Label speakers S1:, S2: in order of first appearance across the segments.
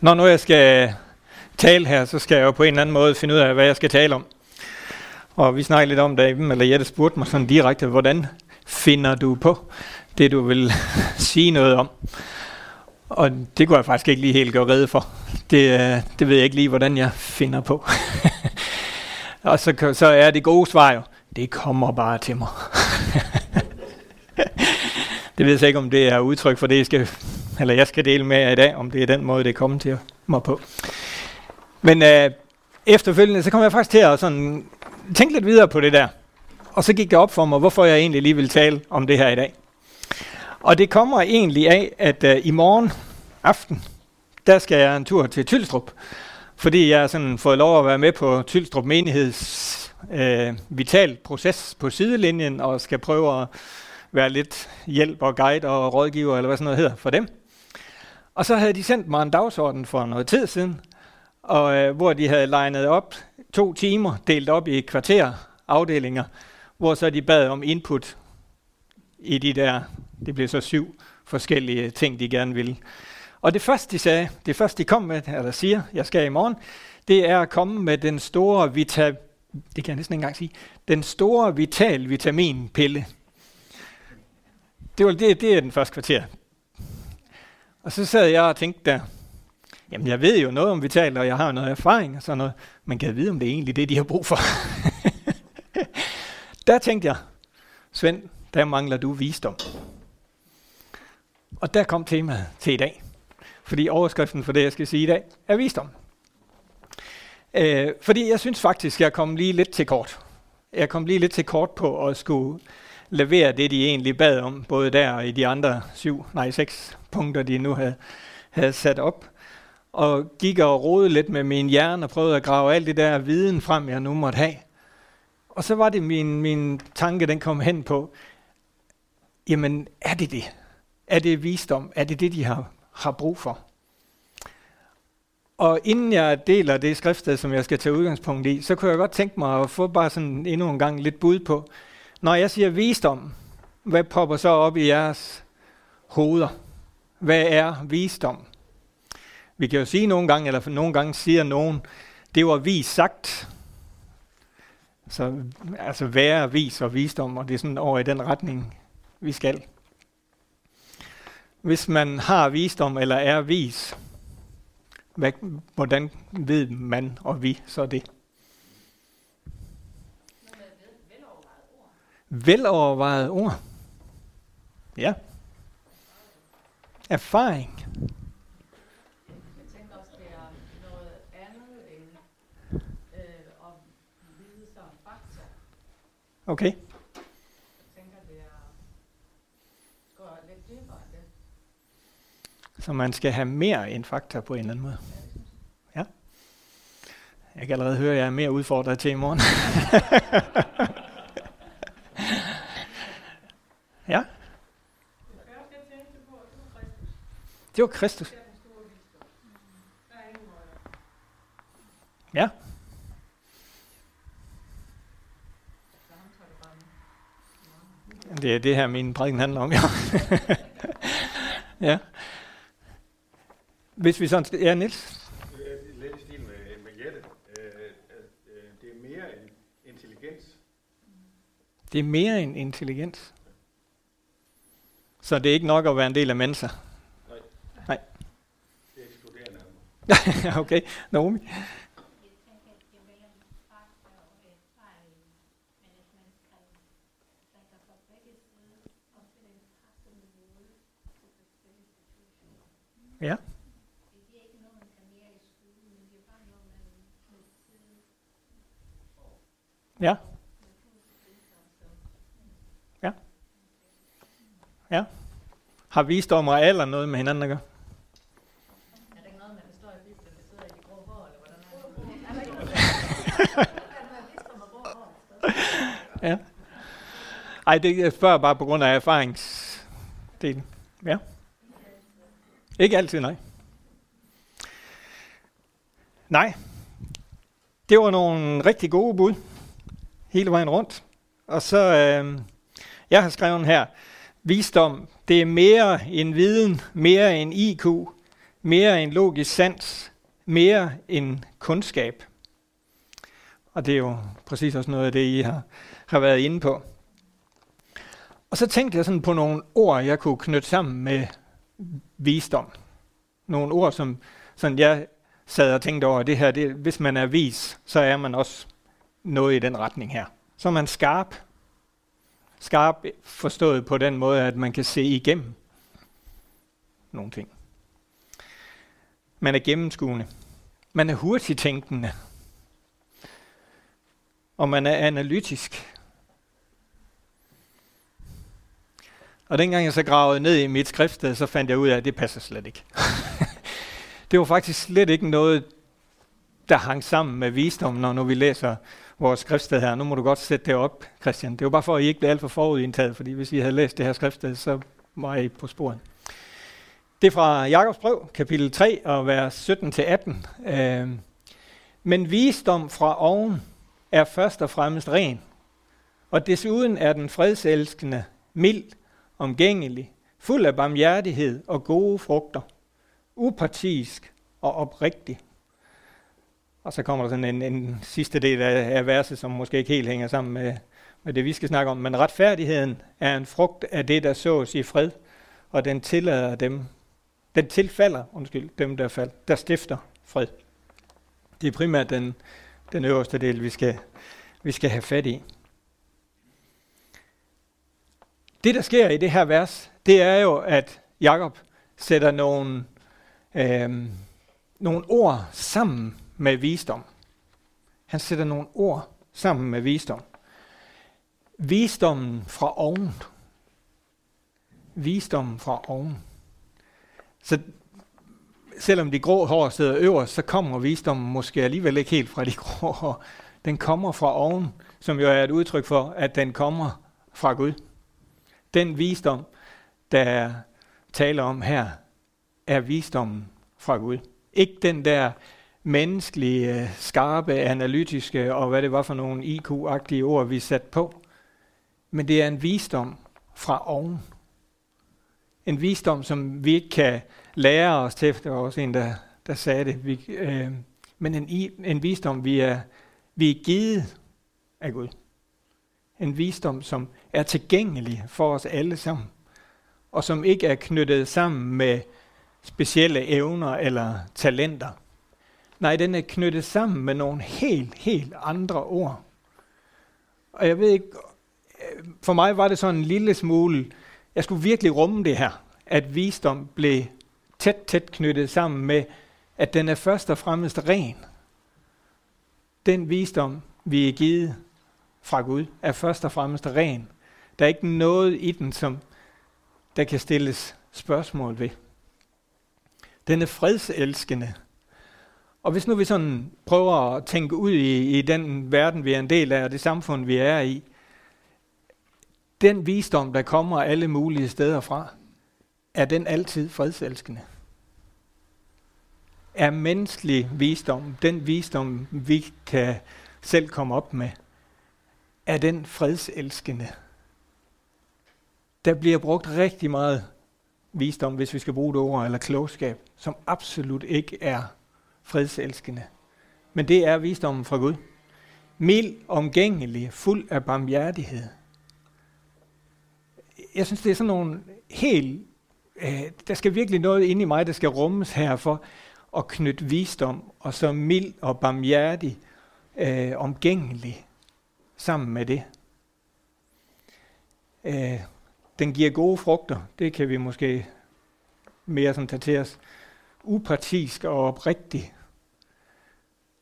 S1: Når nu jeg skal tale her, så skal jeg jo på en eller anden måde finde ud af, hvad jeg skal tale om. Og vi snakkede lidt om det, eller Jette spurgte mig sådan direkte, hvordan finder du på det, du vil sige noget om? Og det kunne jeg faktisk ikke lige helt gøre rede for. Det, øh, det ved jeg ikke lige, hvordan jeg finder på. og så, så er det gode svar jo, det kommer bare til mig. det ved jeg ikke, om det er udtryk for det, jeg skal, eller jeg skal dele med jer i dag, om det er den måde, det er kommet til mig på. Men øh, efterfølgende, så kom jeg faktisk til at sådan, tænke lidt videre på det der. Og så gik det op for mig, hvorfor jeg egentlig lige vil tale om det her i dag. Og det kommer egentlig af, at øh, i morgen aften, der skal jeg en tur til Tylstrup. Fordi jeg har sådan fået lov at være med på Tylstrup Menigheds øh, vital proces på sidelinjen, og skal prøve at være lidt hjælp og guide og rådgiver, eller hvad sådan noget hedder, for dem. Og så havde de sendt mig en dagsorden for noget tid siden, og øh, hvor de havde legnet op to timer, delt op i kvarter afdelinger, hvor så de bad om input i de der, det blev så syv forskellige ting, de gerne ville. Og det første, de sagde, det første, de kom med, eller siger, jeg skal i morgen, det er at komme med den store vita, det kan jeg næsten ikke engang sige, den store vital vitaminpille. Det, var, det, det er den første kvarter. Og så sad jeg og tænkte der, jamen jeg ved jo noget om vital, og jeg har noget erfaring og sådan noget, men kan jeg vide, om det er egentlig det, de har brug for? der tænkte jeg, Svend, der mangler du visdom. Og der kom temaet til i dag. Fordi overskriften for det, jeg skal sige i dag, er visdom. Øh, fordi jeg synes faktisk, jeg kom lige lidt til kort. Jeg kom lige lidt til kort på at skulle levere det, de egentlig bad om, både der og i de andre syv, nej seks punkter, de nu havde, havde sat op. Og gik og rode lidt med min hjerne og prøvede at grave alt det der viden frem, jeg nu måtte have. Og så var det min, min tanke, den kom hen på, jamen er det det? Er det visdom? Er det det, de har, har brug for? Og inden jeg deler det skriftsted, som jeg skal tage udgangspunkt i, så kunne jeg godt tænke mig at få bare sådan endnu en gang lidt bud på, når jeg siger visdom, hvad popper så op i jeres hoveder? Hvad er visdom? Vi kan jo sige nogle gange, eller nogle gange siger nogen, det var vis sagt. Så altså være, vis og visdom, og det er sådan over i den retning, vi skal. Hvis man har visdom eller er vis, hvad, hvordan ved man og vi så det? Velovervejet ord. Ja. Erfaring.
S2: Jeg tænker også, det er noget andet end øh, at vide som fakta.
S1: Okay.
S2: Jeg tænker, det er går lidt dybere end det.
S1: Så man skal have mere end fakta på en eller anden måde. Ja. Jeg kan allerede høre, at jeg er mere udfordret til i morgen. ja,
S2: Det første, jeg tænkte på, det var Kristus
S1: det var Kristus. Ja,
S2: det
S1: det er det her, min prædiken handler om. Ja. ja. Hvis vi sådan skal... Ja, Niels.
S3: Lidt i stil med, med Jette. Det er mere en intelligens.
S1: Det er mere en intelligens. Så det er ikke nok at være en del af Mensa. okay, Naomi.
S4: Jeg kan, finde.
S1: Ja.
S4: I men bare
S1: Ja. Ja. Ja. Har visdom og alder noget med hinanden at gøre?
S2: Er det ikke noget, man står i Bibelen, det sidder i de grå hår, eller hvordan er det? Er der ikke noget, er der visdom og grå hår?
S1: Ja. Ej, det jeg spørger bare på grund af erfaringsdelen. Ja. Ikke altid, nej. Nej. Det var nogle rigtig gode bud. Hele vejen rundt. Og så, øh, jeg har skrevet her, visdom, det er mere end viden, mere end IQ, mere end logisk sans, mere end kundskab. Og det er jo præcis også noget af det, I har, har været inde på. Og så tænkte jeg sådan på nogle ord, jeg kunne knytte sammen med visdom. Nogle ord, som sådan jeg sad og tænkte over, det her, det, hvis man er vis, så er man også noget i den retning her. Så er man skarp. Skarp forstået på den måde, at man kan se igennem nogle ting. Man er gennemskuende. Man er hurtigtænkende. Og man er analytisk. Og dengang jeg så gravede ned i mit skriftsted, så fandt jeg ud af, at det passer slet ikke. det var faktisk slet ikke noget, der hang sammen med visdom, når nu vi læser vores skriftsted her. Nu må du godt sætte det op, Christian. Det var bare for, at I ikke blev alt for forudindtaget, fordi hvis I havde læst det her skriftsted, så var I på sporet. Det er fra Jakobs brev, kapitel 3, og vers 17-18. Øh, Men visdom fra oven er først og fremmest ren, og desuden er den fredselskende, mild, omgængelig, fuld af barmhjertighed og gode frugter, upartisk og oprigtig. Og så kommer der sådan en, en sidste del af, af verset, som måske ikke helt hænger sammen med, med det, vi skal snakke om. Men retfærdigheden er en frugt af det, der sås i fred, og den tillader dem, den tilfalder, undskyld, dem der fald, der stifter fred. Det er primært den, den øverste del, vi skal, vi skal have fat i. Det, der sker i det her vers, det er jo, at Jakob sætter nogle, øh, nogle ord sammen med visdom. Han sætter nogle ord sammen med visdom. Visdommen fra oven. Visdommen fra oven. Så selvom de grå hår sidder øverst, så kommer visdommen måske alligevel ikke helt fra de grå hår. Den kommer fra oven, som jo er et udtryk for, at den kommer fra Gud. Den visdom, der taler om her, er visdommen fra Gud. Ikke den der menneskelige, øh, skarpe, analytiske og hvad det var for nogle IQ-agtige ord, vi satte på. Men det er en visdom fra oven. En visdom, som vi ikke kan lære os til. Der var også en, der, der sagde det. Vi, øh, men en, en visdom, vi er, vi er givet af Gud. En visdom, som er tilgængelig for os alle sammen, og som ikke er knyttet sammen med specielle evner eller talenter. Nej, den er knyttet sammen med nogle helt, helt andre ord. Og jeg ved ikke, for mig var det sådan en lille smule, jeg skulle virkelig rumme det her, at visdom blev tæt, tæt knyttet sammen med, at den er først og fremmest ren. Den visdom, vi er givet fra Gud, er først og fremmest ren. Der er ikke noget i den, som der kan stilles spørgsmål ved. Den er fredselskende. Og hvis nu vi sådan prøver at tænke ud i, i den verden, vi er en del af, og det samfund, vi er i, den visdom, der kommer alle mulige steder fra, er den altid fredselskende? Er menneskelig visdom, den visdom, vi kan selv komme op med, er den fredselskende? Der bliver brugt rigtig meget visdom, hvis vi skal bruge det ord, eller klogskab, som absolut ikke er fredselskende. Men det er visdommen fra Gud. Mild, omgængelig, fuld af barmhjertighed. Jeg synes, det er sådan nogle helt... Øh, der skal virkelig noget ind i mig, der skal rummes her for at knytte visdom, og så mild og barmhjertig, øh, omgængelig sammen med det. Øh, den giver gode frugter, det kan vi måske mere som tage til os. Upartisk og oprigtig.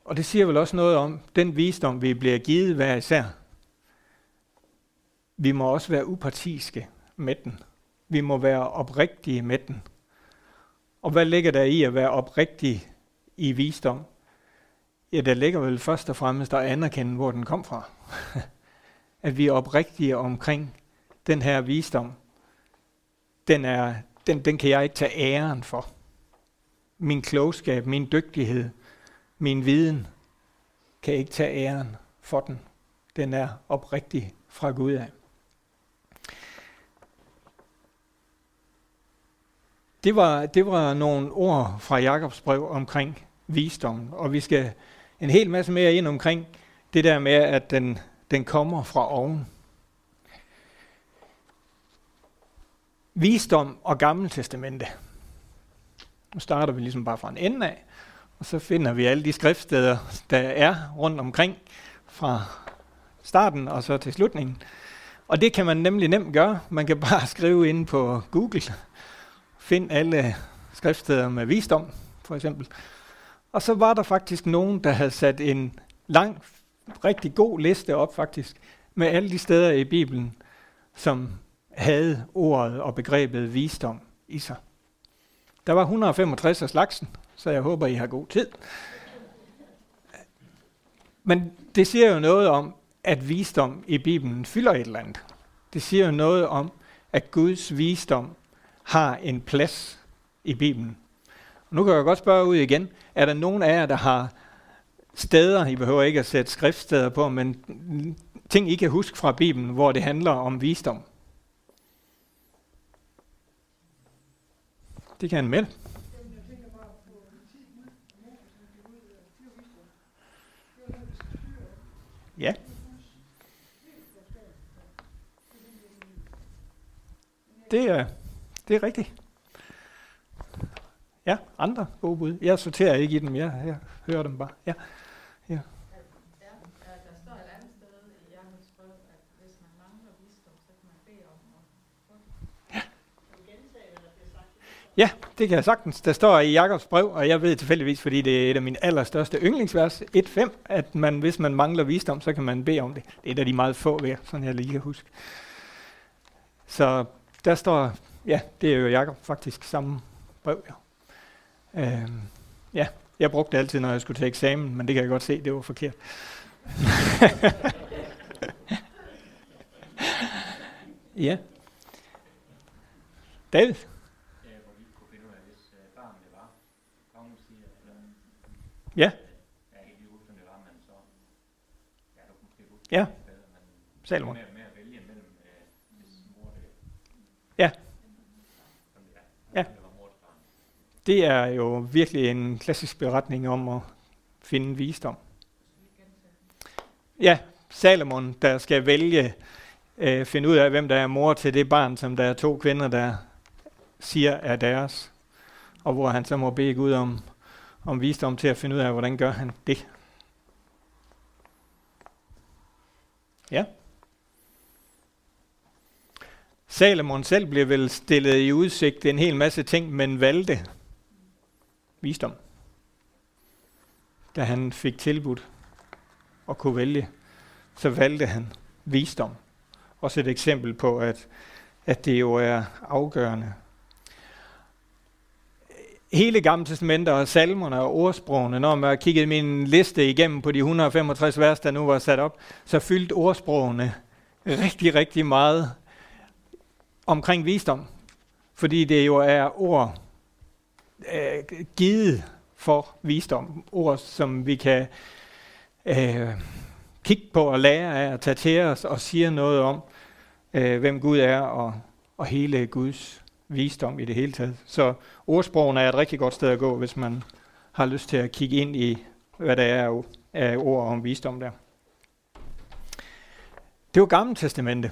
S1: Og det siger vel også noget om den visdom, vi bliver givet hver især. Vi må også være upartiske med den. Vi må være oprigtige med den. Og hvad ligger der i at være oprigtig i visdom? Ja, der ligger vel først og fremmest at anerkende, hvor den kom fra. at vi er oprigtige omkring den her visdom. Den, er, den, den kan jeg ikke tage æren for. Min klogskab, min dygtighed, min viden kan ikke tage æren for den. Den er oprigtig fra Gud af. det var, det var nogle ord fra Jakobs brev omkring visdom, og vi skal en hel masse mere ind omkring det der med, at den, den kommer fra oven. Visdom og Gamle Testamente. Nu starter vi ligesom bare fra en ende af, og så finder vi alle de skriftsteder, der er rundt omkring fra starten og så til slutningen. Og det kan man nemlig nemt gøre. Man kan bare skrive ind på Google, find alle skriftsteder med visdom, for eksempel. Og så var der faktisk nogen, der havde sat en lang, rigtig god liste op faktisk, med alle de steder i Bibelen, som havde ordet og begrebet visdom i sig. Der var 165 af slagsen, så jeg håber, I har god tid. Men det siger jo noget om, at visdom i Bibelen fylder et eller andet. Det siger jo noget om, at Guds visdom har en plads i Bibelen. Nu kan jeg godt spørge ud igen. Er der nogen af jer, der har steder, I behøver ikke at sætte skriftsteder på, men ting, I kan huske fra Bibelen, hvor det handler om visdom? Det kan han melde. Ja. Det er, det er rigtigt. Ja, andre gode bud. Jeg sorterer ikke i dem, jeg, jeg hører dem bare. Ja.
S2: Ja, ja, der står et andet sted i Jakobs brev, at hvis man mangler visdom, så kan man bede om at få det. Kan du gentage, hvad der bliver sagt?
S1: Ja, det kan jeg sagtens. Der står i Jakobs brev, og jeg ved tilfældigvis, fordi det er et af mine allerstørste yndlingsvers, 1.5, at man, hvis man mangler visdom, så kan man bede om det. Det er et af de meget få ved, sådan jeg lige kan huske. Så der står, ja, det er jo Jakob faktisk samme brev. Ja. Øhm, ja, jeg brugte det altid, når jeg skulle til eksamen, men det kan jeg godt se, det var forkert. ja. David?
S5: Ja, af, hvis øh,
S1: Ja,
S5: ja,
S1: Ja. Salomon
S5: med at vælge mellem, øh, hvis mor det,
S1: Ja.
S5: som det er,
S1: Ja.
S5: det var mors barn.
S1: Det er jo virkelig en klassisk beretning om at finde visdom. Ja, Salomon, der skal vælge, øh, finde ud af, hvem der er mor til det barn, som der er to kvinder, der siger er deres. Og hvor han så må bede Gud om, om visdom til at finde ud af, hvordan gør han det. Ja. Salomon selv blev vel stillet i udsigt en hel masse ting, men valgte visdom. Da han fik tilbudt at kunne vælge, så valgte han visdom. Også et eksempel på, at, at det jo er afgørende. Hele Gamle Testamentet og salmerne og ordsprogene, når man kiggede min liste igennem på de 165 vers, der nu var sat op, så fyldte ordsprogene rigtig, rigtig meget omkring visdom. Fordi det jo er ord øh, givet for visdom. Ord, som vi kan øh, kigge på og lære af og tage til os og siger noget om, øh, hvem Gud er og, og hele Guds visdom i det hele taget. Så ordsprogen er et rigtig godt sted at gå, hvis man har lyst til at kigge ind i, hvad der er af ord om visdom der. Det var Gamle Testamente.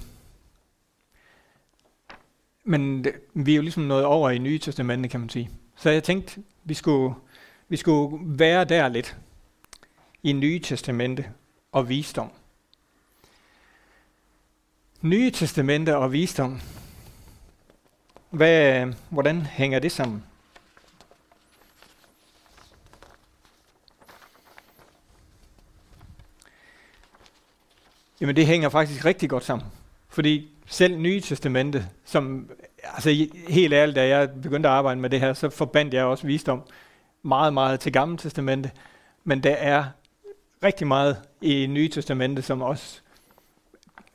S1: Men vi er jo ligesom nået over i Nye Testamente, kan man sige. Så jeg tænkte, vi skulle, vi skulle være der lidt i Nye Testamente og visdom. Nye Testamente og visdom. Hvad, hvordan hænger det sammen? Jamen det hænger faktisk rigtig godt sammen. Fordi selv Nye Testamente, som altså helt ærligt, da jeg begyndte at arbejde med det her, så forbandt jeg også visdom meget, meget til Gamle Testamente. Men der er rigtig meget i Nye Testamente, som også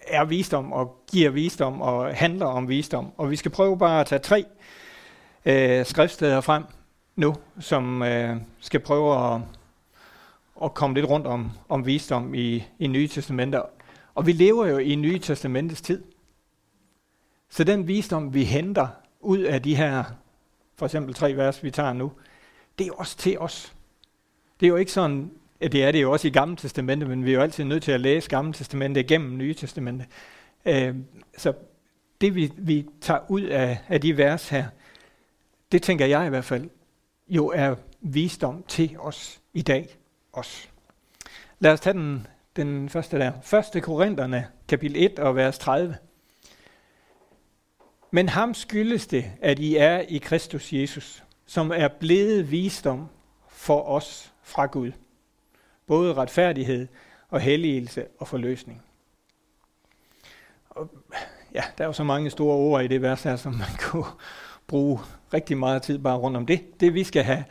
S1: er visdom og giver visdom og handler om visdom. Og vi skal prøve bare at tage tre øh, skriftsteder frem nu, som øh, skal prøve at, at komme lidt rundt om, om visdom i, i Nye Testamente. Og vi lever jo i Nye Testamentets tid. Så den visdom, vi henter ud af de her for eksempel tre vers, vi tager nu, det er også til os. Det er jo ikke sådan, at det er det jo også i Gamle Testamente, men vi er jo altid nødt til at læse Gamle Testamente gennem Nye Testamente. Øh, så det vi, vi tager ud af, af de vers her, det tænker jeg i hvert fald, jo er visdom til os i dag også. Lad os tage den, den første der. Første Korintherne, kapitel 1 og vers 30. Men ham skyldes det, at I er i Kristus Jesus, som er blevet visdom for os fra Gud. Både retfærdighed og helligelse og forløsning. Og, ja, der er jo så mange store ord i det vers her, som man kunne bruge rigtig meget tid bare rundt om det. Det vi skal have,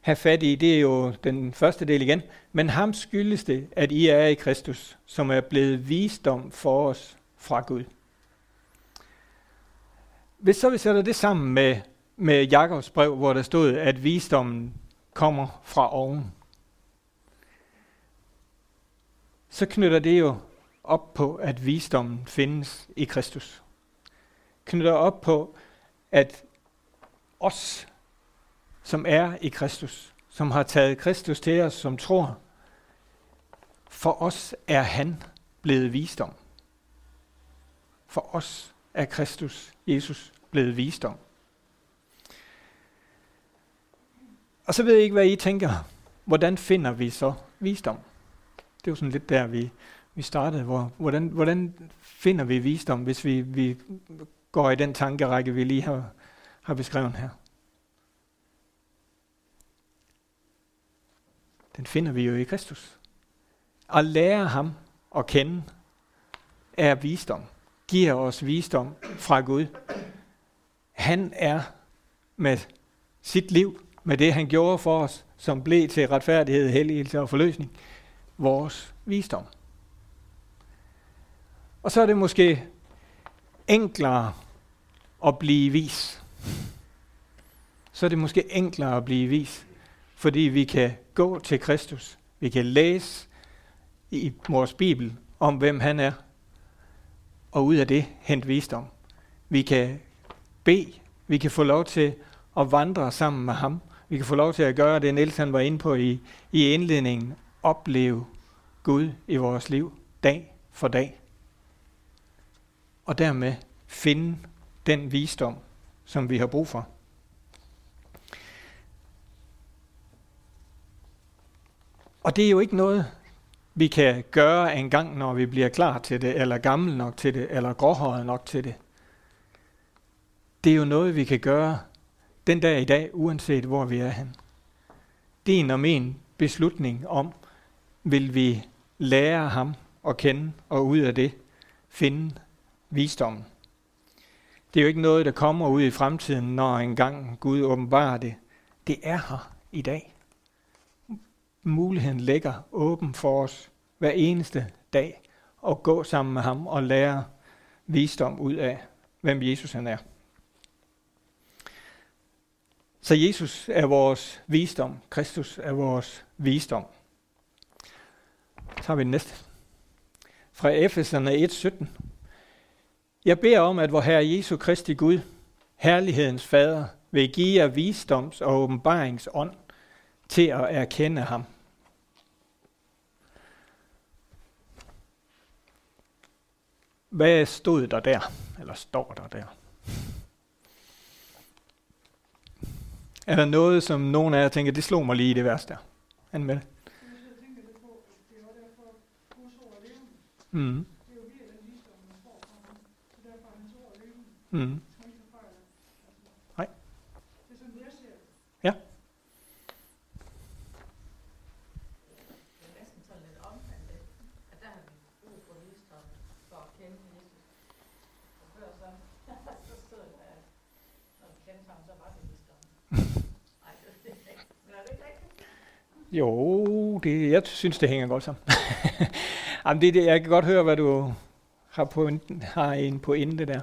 S1: have fat i, det er jo den første del igen. Men ham skyldes det, at I er i Kristus, som er blevet visdom for os fra Gud. Hvis så vi sætter det sammen med, med Jakobs brev, hvor der stod, at visdommen kommer fra oven, så knytter det jo op på, at visdommen findes i Kristus. Knytter op på, at os, som er i Kristus, som har taget Kristus til os, som tror, for os er han blevet visdom. For os er Kristus, Jesus, blevet visdom. Og så ved jeg ikke, hvad I tænker. Hvordan finder vi så visdom? Det er jo sådan lidt der, vi, vi startede. Hvor, hvordan, hvordan finder vi visdom, hvis vi, vi går i den tankerække, vi lige har, har beskrevet her? Den finder vi jo i Kristus. At lære ham at kende er visdom. Giver os visdom fra Gud. Han er med sit liv, med det han gjorde for os, som blev til retfærdighed, helligelse og forløsning, vores visdom. Og så er det måske enklere at blive vis. Så er det måske enklere at blive vis, fordi vi kan gå til Kristus. Vi kan læse i vores Bibel om, hvem han er, og ud af det hente visdom. Vi kan bede, vi kan få lov til at vandre sammen med ham. Vi kan få lov til at gøre det, Niels han var inde på i, i indledningen, opleve Gud i vores liv dag for dag. Og dermed finde den visdom, som vi har brug for. Og det er jo ikke noget, vi kan gøre en gang, når vi bliver klar til det, eller gammel nok til det, eller gråhåret nok til det. Det er jo noget, vi kan gøre den dag i dag, uanset hvor vi er hen. Det er en og min beslutning om, vil vi lære ham at kende, og ud af det finde visdommen. Det er jo ikke noget, der kommer ud i fremtiden, når engang Gud åbenbarer det. Det er her i dag. Muligheden ligger åben for os hver eneste dag at gå sammen med ham og lære visdom ud af, hvem Jesus han er. Så Jesus er vores visdom. Kristus er vores visdom. Så har vi den næste. Fra Efeserne 1.17. Jeg beder om, at vor Herre Jesu Kristi Gud, herlighedens Fader, vil give jer visdoms- og åbenbaringsånd til at erkende ham. Hvad stod der der? Eller står der der? Er der noget, som nogen af jer tænker, det slog mig lige i det værste der? Anne med det. Mm. Mm. Nej. Ja.
S2: Det er næsten sådan lidt omvendt, ikke? at der har vi brug for visdom for at kende Jesus. Og før så, så stod der, at når vi kendte ham, så var det visdom. Nej, det er det ikke. Men er det ikke rigtigt?
S1: Jo, det, jeg synes, det hænger godt sammen. Jamen, det, det, jeg kan godt høre, hvad du har, på, har en pointe der.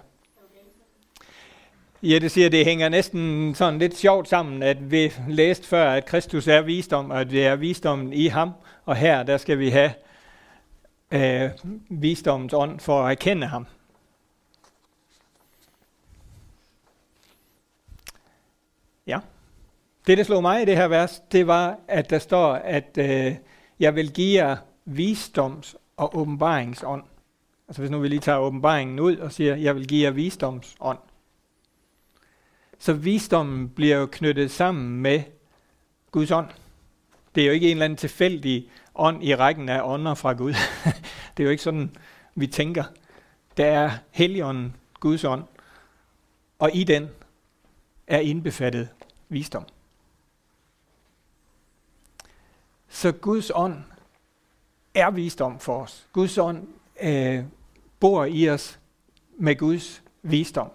S1: Ja, det siger, det hænger næsten sådan lidt sjovt sammen, at vi læste før, at Kristus er visdom, og at det er visdommen i ham, og her, der skal vi have øh, visdommens ånd for at erkende ham. Ja. Det, der slog mig i det her vers, det var, at der står, at øh, jeg vil give jer visdoms- og åbenbaringsånd. Altså hvis nu vi lige tager åbenbaringen ud og siger, jeg vil give jer visdomsånd. Så visdommen bliver jo knyttet sammen med Guds ånd. Det er jo ikke en eller anden tilfældig ånd i rækken af ånder fra Gud. det er jo ikke sådan, vi tænker. Der er Helligånden, Guds ånd, og i den er indbefattet visdom. Så Guds ånd er visdom for os. Guds ånd øh, bor i os med Guds visdom.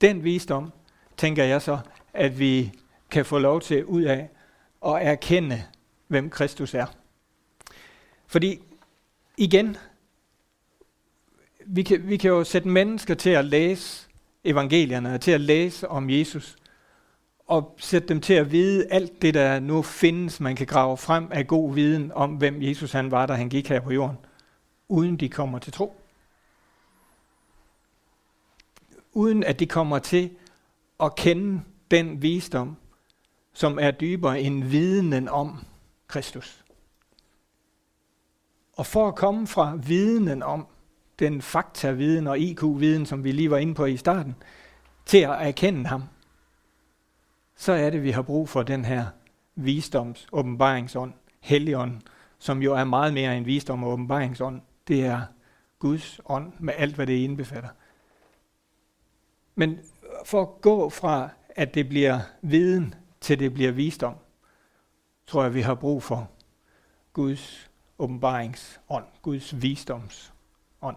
S1: Den visdom, tænker jeg så, at vi kan få lov til ud af at erkende, hvem Kristus er. Fordi igen, vi kan, vi kan jo sætte mennesker til at læse evangelierne, til at læse om Jesus, og sætte dem til at vide alt det, der nu findes, man kan grave frem af god viden om, hvem Jesus han var, da han gik her på jorden, uden de kommer til tro. Uden at de kommer til at kende den visdom, som er dybere end videnen om Kristus. Og for at komme fra videnen om den fakta-viden og IQ-viden, som vi lige var inde på i starten, til at erkende ham, så er det, vi har brug for den her visdoms åbenbaringsånd, helligånd, som jo er meget mere end visdom og åbenbaringsånd. Det er Guds ånd med alt, hvad det indbefatter. Men for at gå fra, at det bliver viden, til det bliver visdom, tror jeg, vi har brug for Guds åbenbaringsånd, Guds visdomsånd.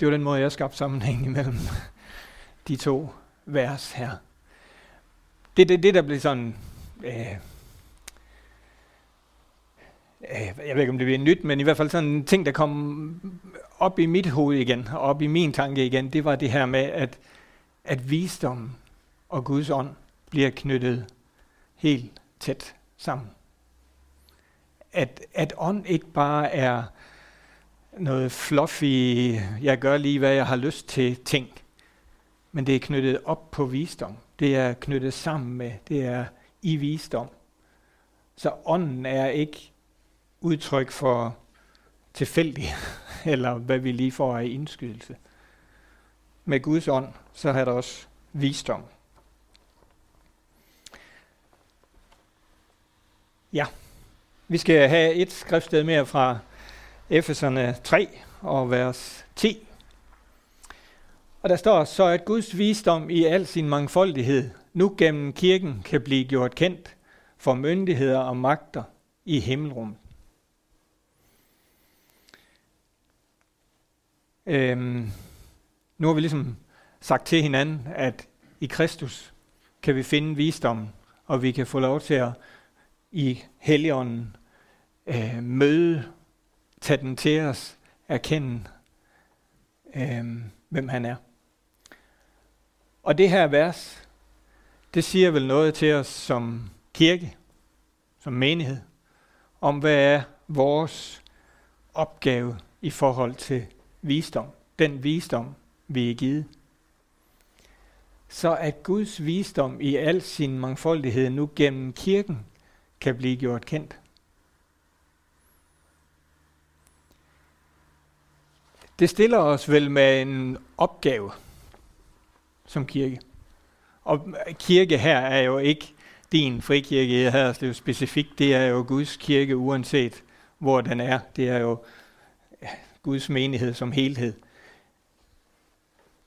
S1: Det var den måde, jeg skabte sammenhæng imellem de to vers her. Det er det, det, der bliver sådan... Øh, øh, jeg ved ikke, om det bliver nyt, men i hvert fald sådan en ting, der kom op i mit hoved igen, og op i min tanke igen, det var det her med, at, at visdom og Guds ånd bliver knyttet helt tæt sammen. At, at ånd ikke bare er noget fluffy, jeg gør lige, hvad jeg har lyst til ting, men det er knyttet op på visdom. Det er knyttet sammen med, det er i visdom. Så ånden er ikke udtryk for tilfældig, eller hvad vi lige får af indskydelse. Med Guds ånd, så har der også visdom. Ja, vi skal have et skriftsted mere fra Efeserne 3 og vers 10. Og der står så, at Guds visdom i al sin mangfoldighed nu gennem kirken kan blive gjort kendt for myndigheder og magter i himmelrummet. Øhm, nu har vi ligesom sagt til hinanden, at i Kristus kan vi finde visdommen, og vi kan få lov til at i Helligånden øh, møde, tage den til os, erkende, øh, hvem han er. Og det her vers, det siger vel noget til os som kirke, som menighed, om hvad er vores opgave i forhold til visdom. Den visdom, vi er givet. Så at Guds visdom i al sin mangfoldighed nu gennem kirken kan blive gjort kendt. Det stiller os vel med en opgave som kirke. Og kirke her er jo ikke din frikirke her, det er specifikt, det er jo Guds kirke uanset hvor den er. Det er jo Guds menighed som helhed.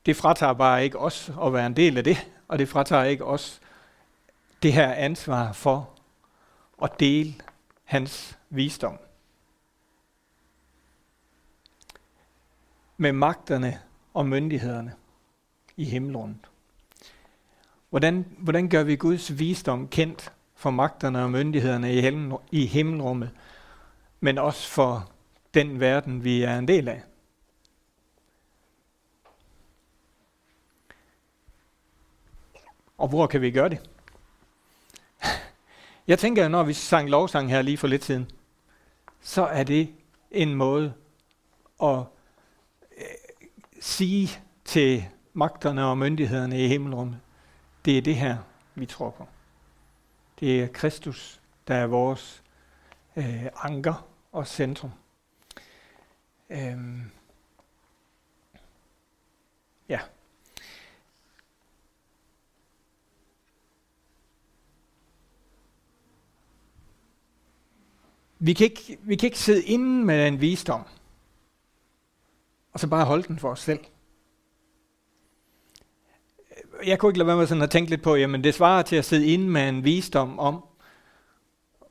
S1: Det fratager bare ikke os at være en del af det, og det fratager ikke os det her ansvar for at dele hans visdom. Med magterne og myndighederne i himmelrummet. Hvordan, hvordan gør vi Guds visdom kendt for magterne og myndighederne i, himmel, i himmelrummet, men også for den verden, vi er en del af? Og hvor kan vi gøre det? Jeg tænker, når vi sang lovsang her lige for lidt siden, så er det en måde at øh, sige til magterne og myndighederne i himmelrummet. det er det her, vi tror på. Det er Kristus, der er vores øh, anker og centrum. Øhm. Ja. Vi kan, ikke, vi kan ikke sidde inde med en visdom, og så bare holde den for os selv. Jeg kunne ikke lade være med sådan at tænke lidt på, jamen det svarer til at sidde inde med en visdom om,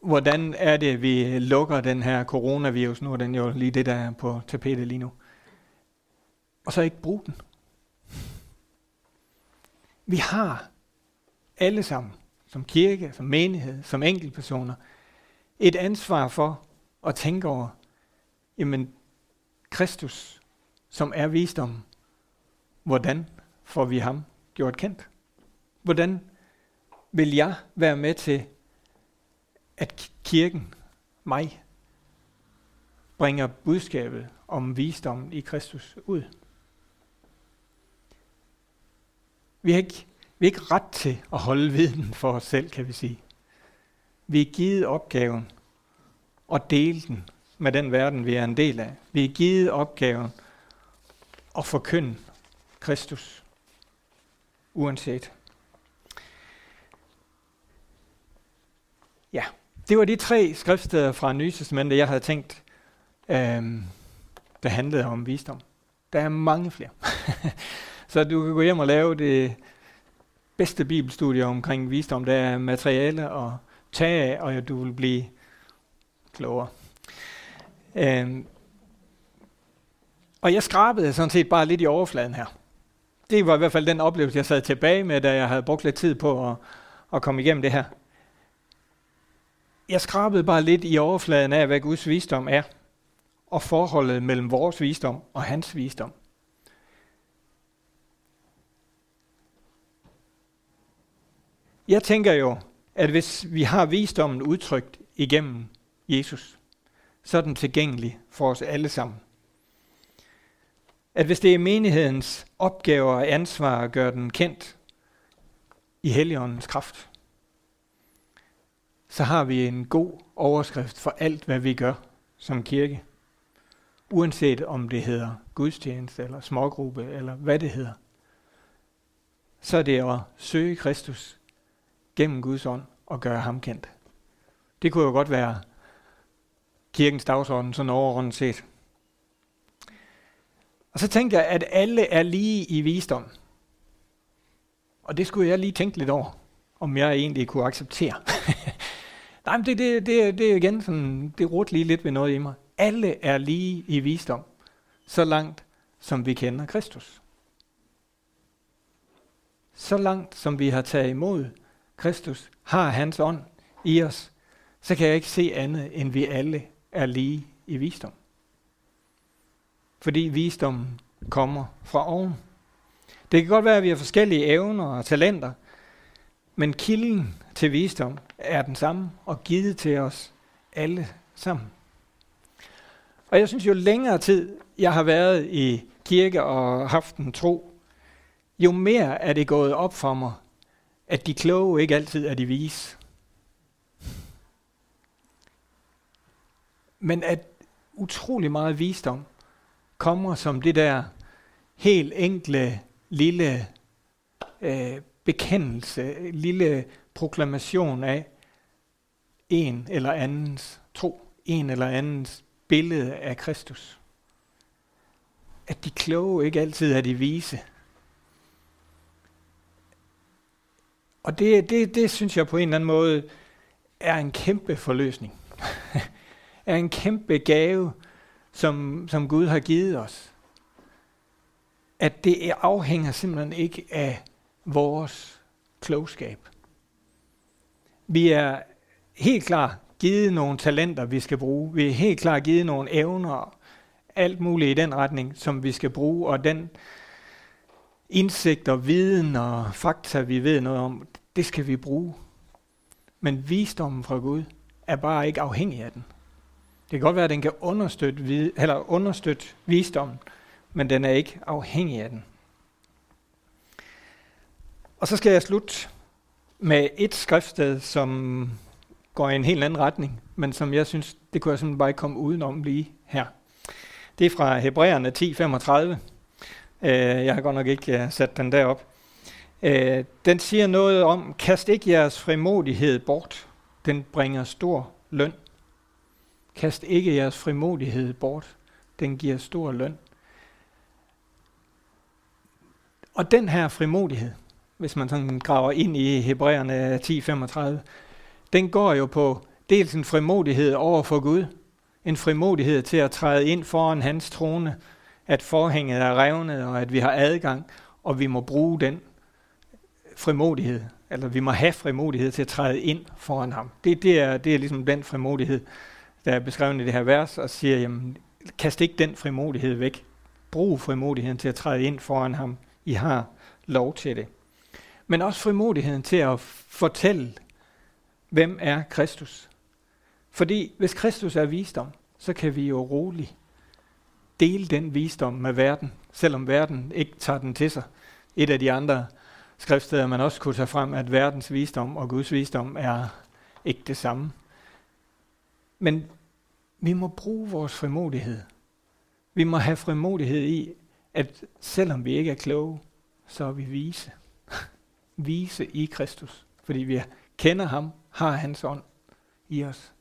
S1: hvordan er det, vi lukker den her coronavirus. Nu er den jo lige det, der er på tapetet lige nu. Og så ikke bruge den. Vi har alle sammen, som kirke, som menighed, som enkeltpersoner, et ansvar for at tænke over, jamen, Kristus, som er visdom, hvordan får vi ham gjort kendt? Hvordan vil jeg være med til, at kirken, mig, bringer budskabet om visdommen i Kristus ud? Vi har ikke, vi har ikke ret til at holde viden for os selv, kan vi sige. Vi er givet opgaven at dele den med den verden, vi er en del af. Vi er givet opgaven at forkynde Kristus, uanset. Ja, det var de tre skriftsteder fra Nye Testamentet, jeg havde tænkt, øhm, der handlede om visdom. Der er mange flere. Så du kan gå hjem og lave det bedste bibelstudie omkring visdom. Der er materiale og tage af, og du vil blive klogere. Øhm, og jeg skrabede sådan set bare lidt i overfladen her. Det var i hvert fald den oplevelse, jeg sad tilbage med, da jeg havde brugt lidt tid på at, at komme igennem det her. Jeg skrabede bare lidt i overfladen af, hvad Guds visdom er, og forholdet mellem vores visdom og hans visdom. Jeg tænker jo, at hvis vi har visdommen udtrykt igennem Jesus, så er den tilgængelig for os alle sammen. At hvis det er menighedens opgave og ansvar at gøre den kendt i Helligåndens kraft, så har vi en god overskrift for alt, hvad vi gør som kirke. Uanset om det hedder gudstjeneste eller smågruppe eller hvad det hedder. Så er det at søge Kristus gennem Guds ånd og gøre ham kendt. Det kunne jo godt være kirkens dagsorden, sådan overordnet set. Og så tænkte jeg, at alle er lige i visdom. Og det skulle jeg lige tænke lidt over, om jeg egentlig kunne acceptere. Nej, men det, det, det, det er igen sådan, det rot lige lidt ved noget i mig. Alle er lige i visdom, så langt som vi kender Kristus. Så langt som vi har taget imod Kristus, har hans ånd i os, så kan jeg ikke se andet, end vi alle er lige i visdom. Fordi visdommen kommer fra oven. Det kan godt være, at vi har forskellige evner og talenter, men kilden til visdom er den samme og givet til os alle sammen. Og jeg synes, jo længere tid jeg har været i kirke og haft en tro, jo mere er det gået op for mig, at de kloge ikke altid er de vise. Men at utrolig meget visdom kommer som det der helt enkle lille øh, bekendelse, lille proklamation af en eller andens tro, en eller andens billede af Kristus. At de kloge ikke altid er de vise. Og det, det, det synes jeg på en eller anden måde er en kæmpe forløsning. er en kæmpe gave, som, som Gud har givet os. At det afhænger simpelthen ikke af vores klogskab. Vi er helt klart givet nogle talenter, vi skal bruge. Vi er helt klart givet nogle evner, alt muligt i den retning, som vi skal bruge. Og den indsigt og viden og fakta, vi ved noget om, det skal vi bruge. Men visdommen fra Gud er bare ikke afhængig af den. Det kan godt være, at den kan understøtte, vid- eller understøtte visdommen, men den er ikke afhængig af den. Og så skal jeg slutte med et skriftsted, som går i en helt anden retning, men som jeg synes, det kunne jeg simpelthen bare ikke komme udenom lige her. Det er fra Hebræerne 10.35. Øh, jeg har godt nok ikke øh, sat den derop. Øh, den siger noget om, kast ikke jeres frimodighed bort. Den bringer stor løn. Kast ikke jeres frimodighed bort. Den giver stor løn. Og den her frimodighed, hvis man sådan graver ind i Hebræerne 10.35, den går jo på dels en frimodighed over for Gud, en frimodighed til at træde ind foran hans trone, at forhænget er revnet, og at vi har adgang, og vi må bruge den frimodighed, eller vi må have frimodighed til at træde ind foran ham. Det, det, er, det er ligesom den frimodighed, der er beskrevet i det her vers, og siger, jamen, kast ikke den frimodighed væk. Brug frimodigheden til at træde ind foran ham. I har lov til det. Men også frimodigheden til at fortælle, hvem er Kristus. Fordi hvis Kristus er visdom, så kan vi jo roligt dele den visdom med verden, selvom verden ikke tager den til sig. Et af de andre skriftsteder, man også kunne tage frem, at verdens visdom og Guds visdom er ikke det samme. Men vi må bruge vores frimodighed. Vi må have frimodighed i, at selvom vi ikke er kloge, så er vi vise. vise i Kristus. Fordi vi kender ham, har hans ånd i os.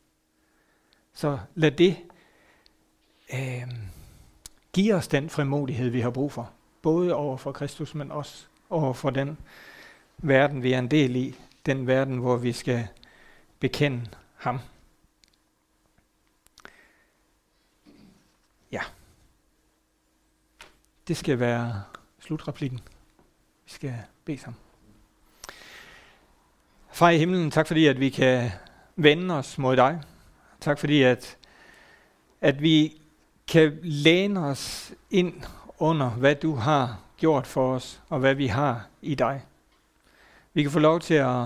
S1: Så lad det øh, give os den frimodighed, vi har brug for. Både over for Kristus, men også over for den verden, vi er en del i. Den verden, hvor vi skal bekende ham. Det skal være slutreplikken. Vi skal bede sammen. Far i himlen, tak fordi, at vi kan vende os mod dig. Tak fordi, at, at vi kan læne os ind under, hvad du har gjort for os, og hvad vi har i dig. Vi kan få lov til at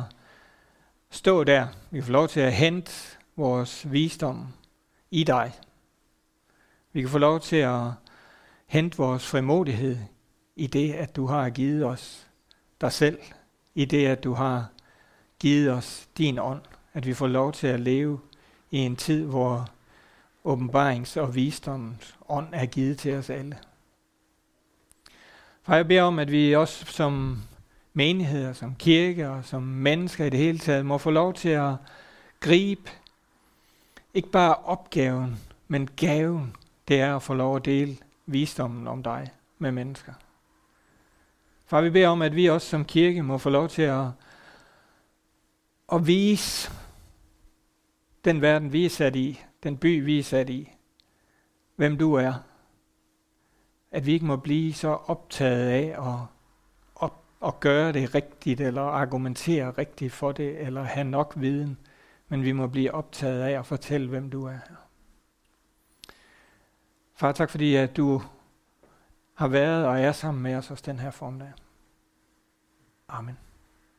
S1: stå der. Vi kan få lov til at hente vores visdom i dig. Vi kan få lov til at Hent vores frimodighed i det, at du har givet os dig selv. I det, at du har givet os din ånd. At vi får lov til at leve i en tid, hvor åbenbarings- og visdommens ånd er givet til os alle. For jeg beder om, at vi også som menigheder, som kirke og som mennesker i det hele taget, må få lov til at gribe ikke bare opgaven, men gaven, det er at få lov at dele visdommen om dig med mennesker. Far, vi beder om, at vi også som kirke må få lov til at, at vise den verden, vi er sat i, den by, vi er sat i, hvem du er. At vi ikke må blive så optaget af at, at, at gøre det rigtigt, eller argumentere rigtigt for det, eller have nok viden, men vi må blive optaget af at fortælle, hvem du er. Far, tak fordi at du har været og er sammen med os også den her formdag. Amen.